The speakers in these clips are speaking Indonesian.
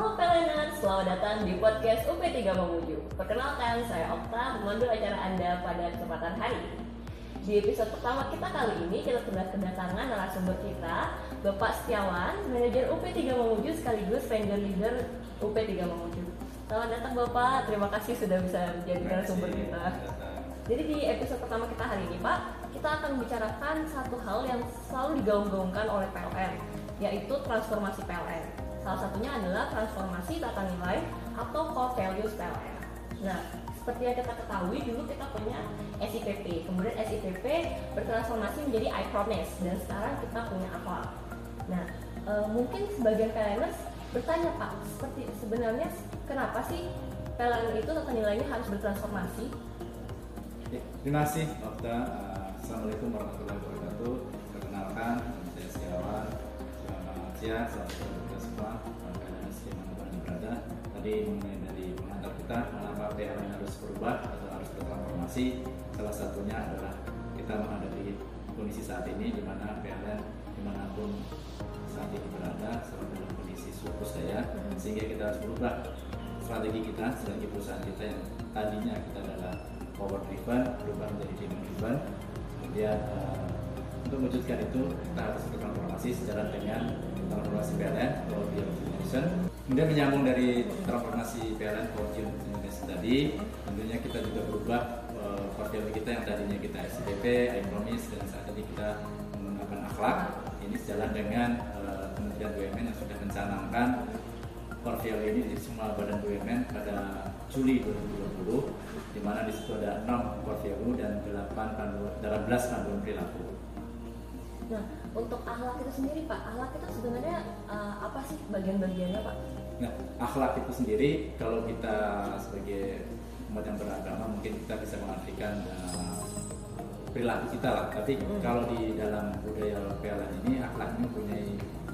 Halo Pelenan, selamat datang di podcast UP3 Memuju. Perkenalkan, saya Okta, pemandu acara Anda pada kesempatan hari ini. Di episode pertama kita kali ini, kita sudah kedatangan narasumber kita, Bapak Setiawan, manajer UP3 Memuju sekaligus vendor leader UP3 Memuju. Selamat datang Bapak, terima kasih sudah bisa menjadi narasumber kita. Jadi di episode pertama kita hari ini Pak, kita akan membicarakan satu hal yang selalu digaung-gaungkan oleh PLN, yaitu transformasi PLN. Salah satunya adalah transformasi tata nilai atau core values PLN. Nah, seperti yang kita ketahui dulu kita punya SIPP, kemudian SIPP bertransformasi menjadi I Promise dan sekarang kita punya akhlak. Nah, e, mungkin sebagian PLNers bertanya Pak, seperti sebenarnya kenapa sih PLN itu tata nilainya harus bertransformasi? Terima kasih, Okta. Assalamualaikum warahmatullahi wabarakatuh. Perkenalkan. Selamat siang, selamat semua keadaan di mana pun anda berada tadi mengenai dari pengantar kita mengapa PLN harus berubah atau harus bertransformasi? Salah satunya adalah kita menghadapi kondisi saat ini di mana PLN di mana pun saat ini berada selalu dalam kondisi surplus daya sehingga kita harus berubah strategi kita strategi perusahaan kita yang tadinya kita adalah power driven berubah menjadi demand driven. Kemudian uh, untuk mewujudkan itu kita harus bertransformasi sejalan dengan transformasi PLN Power Generation. Kemudian menyambung dari transformasi PLN Power Generation tadi, tentunya kita juga berubah uh, portfolio kita yang tadinya kita SCTP, I Promise dan saat ini kita menggunakan akhlak. Ini sejalan dengan uh, Kementerian BUMN yang sudah mencanangkan portfolio ini di semua badan BUMN pada Juli 2020 di mana di situ ada 6 portfolio dan 8 panduan, 18 panduan perilaku. Nah, untuk akhlak itu sendiri Pak, akhlak itu sebenarnya bagian-bagiannya Pak? Nah, akhlak itu sendiri kalau kita sebagai umat yang beragama mungkin kita bisa mengartikan uh, perilaku kita lah. Tapi hmm. kalau di dalam budaya PLN ini akhlak ini punya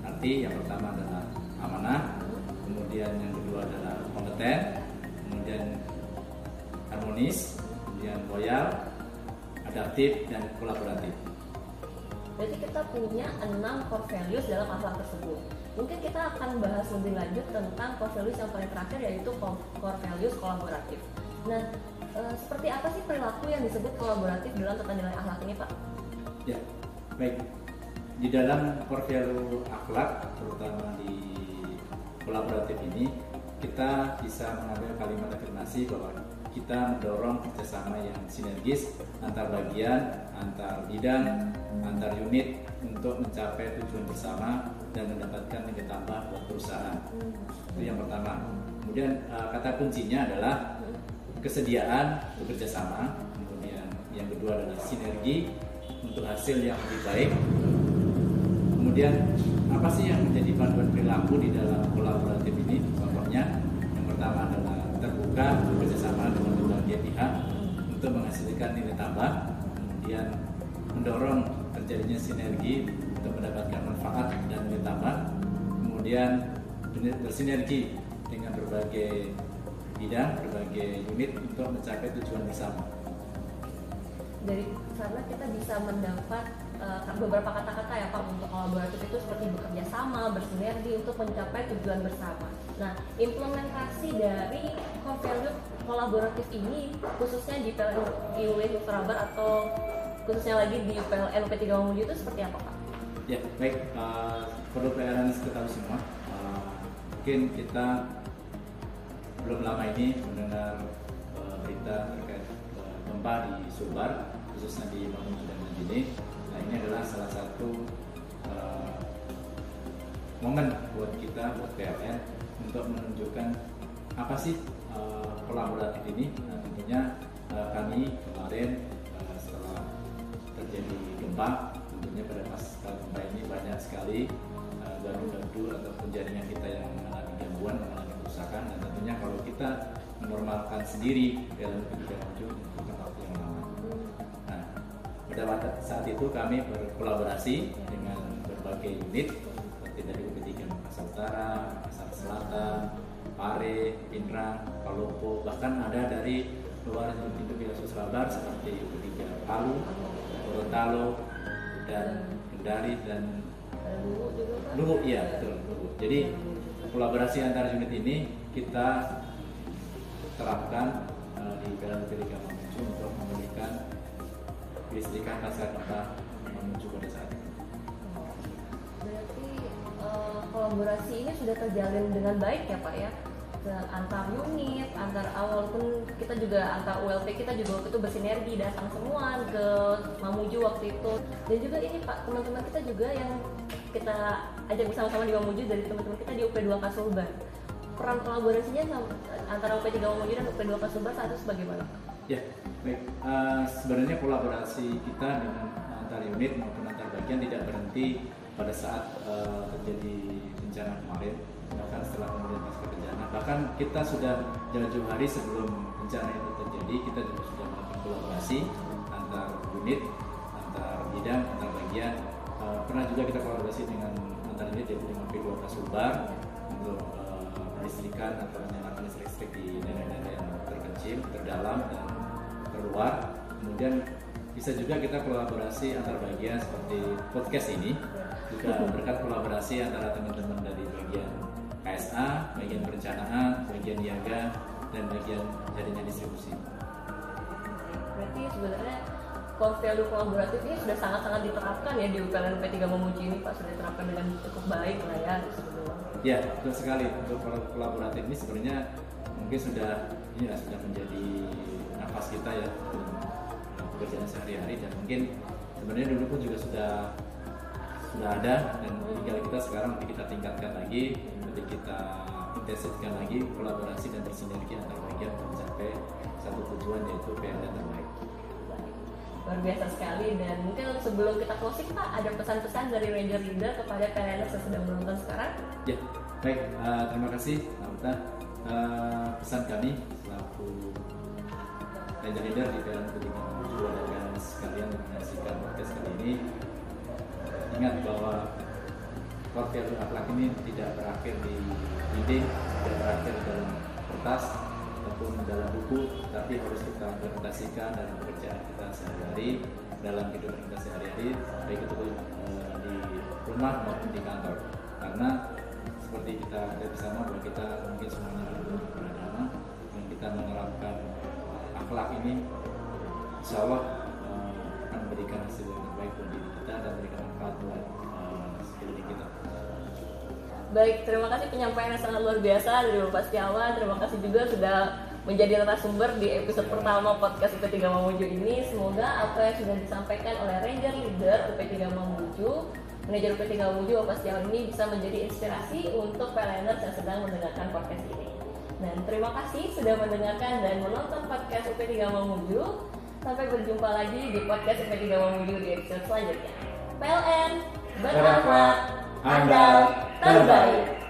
arti yang pertama adalah amanah, hmm. kemudian yang kedua adalah kompeten, kemudian harmonis, kemudian loyal, adaptif dan kolaboratif. Berarti kita punya enam core values dalam akhlak tersebut. Mungkin kita akan bahas lebih lanjut tentang core values yang paling terakhir yaitu core values kolaboratif. Nah, e, seperti apa sih perilaku yang disebut kolaboratif dalam tata nilai akhlak ini, Pak? Ya, baik. Di dalam core value akhlak, terutama di kolaboratif ini, kita bisa mengambil kalimat afirmasi bahwa kita mendorong kerjasama yang sinergis antar bagian, antar bidang, antar unit untuk mencapai tujuan bersama dan mendapatkan nilai tambah buat perusahaan. Itu yang pertama. Kemudian uh, kata kuncinya adalah kesediaan bekerja sama. Kemudian yang kedua adalah sinergi untuk hasil yang lebih baik. Kemudian apa sih yang menjadi panduan perilaku di dalam kolaboratif ini? Contohnya yang pertama adalah terbuka bekerjasama dengan berbagai pihak untuk menghasilkan nilai tambah, kemudian mendorong terjadinya sinergi untuk mendapatkan manfaat dan nilai tambah, kemudian bersinergi dengan berbagai bidang, berbagai unit untuk mencapai tujuan bersama. Dari sana kita bisa mendapat uh, beberapa kata-kata ya Pak untuk kolaboratif itu seperti bekerja sama, bersinergi untuk mencapai tujuan bersama. Nah, implementasi dari core value kolaboratif ini khususnya di PLN IW Surabar atau khususnya lagi di PLN UP3 Mamuju itu seperti apa Pak? Ya, baik. Uh, perlu PLN ketahui semua. Uh, mungkin kita belum lama ini mendengar uh, berita terkait uh, di Sumbar, khususnya di Mamuju dan Majene Nah ini adalah salah satu momen buat kita, buat PLN untuk menunjukkan apa sih uh, kolaboratif ini. Nah tentunya uh, kami kemarin uh, setelah terjadi gempa, tentunya pada pas gempa ini banyak sekali gardu-gardu uh, ataupun jaringan kita yang mengalami gangguan, mengalami kerusakan. Dan tentunya kalau kita menormalkan sendiri dalam kebijakan maju bukan waktu yang lama pada saat itu kami berkolaborasi dengan berbagai unit seperti dari UP3 Makassar Utara, Makassar Selatan, Pare, Pinrang, Palopo, bahkan ada dari luar wilayah Selabar seperti UP3 Palu, Gorontalo, dan Kendari dan Luwu, iya betul Luwu. Jadi kolaborasi antar unit ini kita terapkan uh, di dalam Tiga Mamuju untuk memberikan listrikan pasca kita kolaborasi ini sudah terjalin dengan baik ya Pak ya? antar unit, antar awal pun kita juga antar ULP kita juga waktu itu bersinergi datang semua ke Mamuju waktu itu dan juga ini Pak teman-teman kita juga yang kita ajak bersama-sama di Mamuju dari teman-teman kita di UP2 Kasulban peran kolaborasinya antara UP3 Mamuju dan UP2 Kasulban saat itu bagaimana? Ya, baik. Uh, sebenarnya kolaborasi kita dengan antar unit maupun antar bagian tidak berhenti pada saat uh, terjadi bencana kemarin bahkan setelah kemudian pasca bencana. Bahkan kita sudah jauh-jauh hari sebelum bencana itu terjadi kita juga sudah melakukan kolaborasi antar unit antar bidang antar bagian. Uh, pernah juga kita kolaborasi dengan antar unit yaitu dengan P2 Kasulbar untuk uh, melistrikan atau menyalakan listrik di daerah-daerah yang terpencil terdalam dan terluar. Kemudian bisa juga kita kolaborasi antar bagian seperti podcast ini juga berkat kolaborasi antara teman-teman dari bagian KSA, bagian perencanaan, bagian niaga, dan bagian jaringan distribusi. Berarti sebenarnya core value kolaboratif ini sudah sangat-sangat diterapkan ya di UPLN P3 Memuji ini Pak sudah diterapkan dengan cukup baik lah ya Ya, betul sekali. Untuk kolaboratif ini sebenarnya mungkin sudah ini lah sudah menjadi nafas kita ya pekerjaan sehari-hari dan mungkin sebenarnya dulu pun juga sudah sudah ada dan tinggal kita sekarang lebih kita tingkatkan lagi lebih kita intensifkan lagi kolaborasi dan bersinergi antar bagian untuk mencapai satu tujuan yaitu PLN terbaik. Luar biasa sekali dan mungkin sebelum kita closing Pak ada pesan-pesan dari Ranger Leader kepada PLN yang sedang menonton sekarang? Ya baik uh, terima kasih Namta uh, eh, pesan kami selaku Ranger Leader di Ketiga Menuju dan sekalian menyaksikan podcast kali ini ingat bahwa value akhlak ini tidak berakhir di ide, tidak berakhir dalam kertas ataupun dalam buku, tapi harus kita implementasikan dalam pekerjaan kita sehari-hari, dalam kehidupan kita sehari-hari, baik itu uh, di rumah maupun di kantor. Karena seperti kita lihat bersama bahwa kita mungkin semuanya beragama dan kita menerapkan akhlak ini, insya Allah memberikan hasil yang terbaik buat diri kita dan memberikan manfaat buat uh, sekeliling kita. Baik, terima kasih penyampaian yang sangat luar biasa dari Bapak Setiawan. Terima kasih juga sudah menjadi narasumber di episode pertama podcast UP3 Mamuju ini. Semoga apa yang sudah disampaikan oleh Ranger Leader UP3 Mamuju, manajer UP3 Mamuju Bapak Setiawan ini bisa menjadi inspirasi untuk PLNers yang sedang mendengarkan podcast ini. Dan terima kasih sudah mendengarkan dan menonton podcast UP3 Mamuju. Sampai berjumpa lagi di podcast UP3 Mamuju di episode selanjutnya. PLN berakhlak andal terbaik.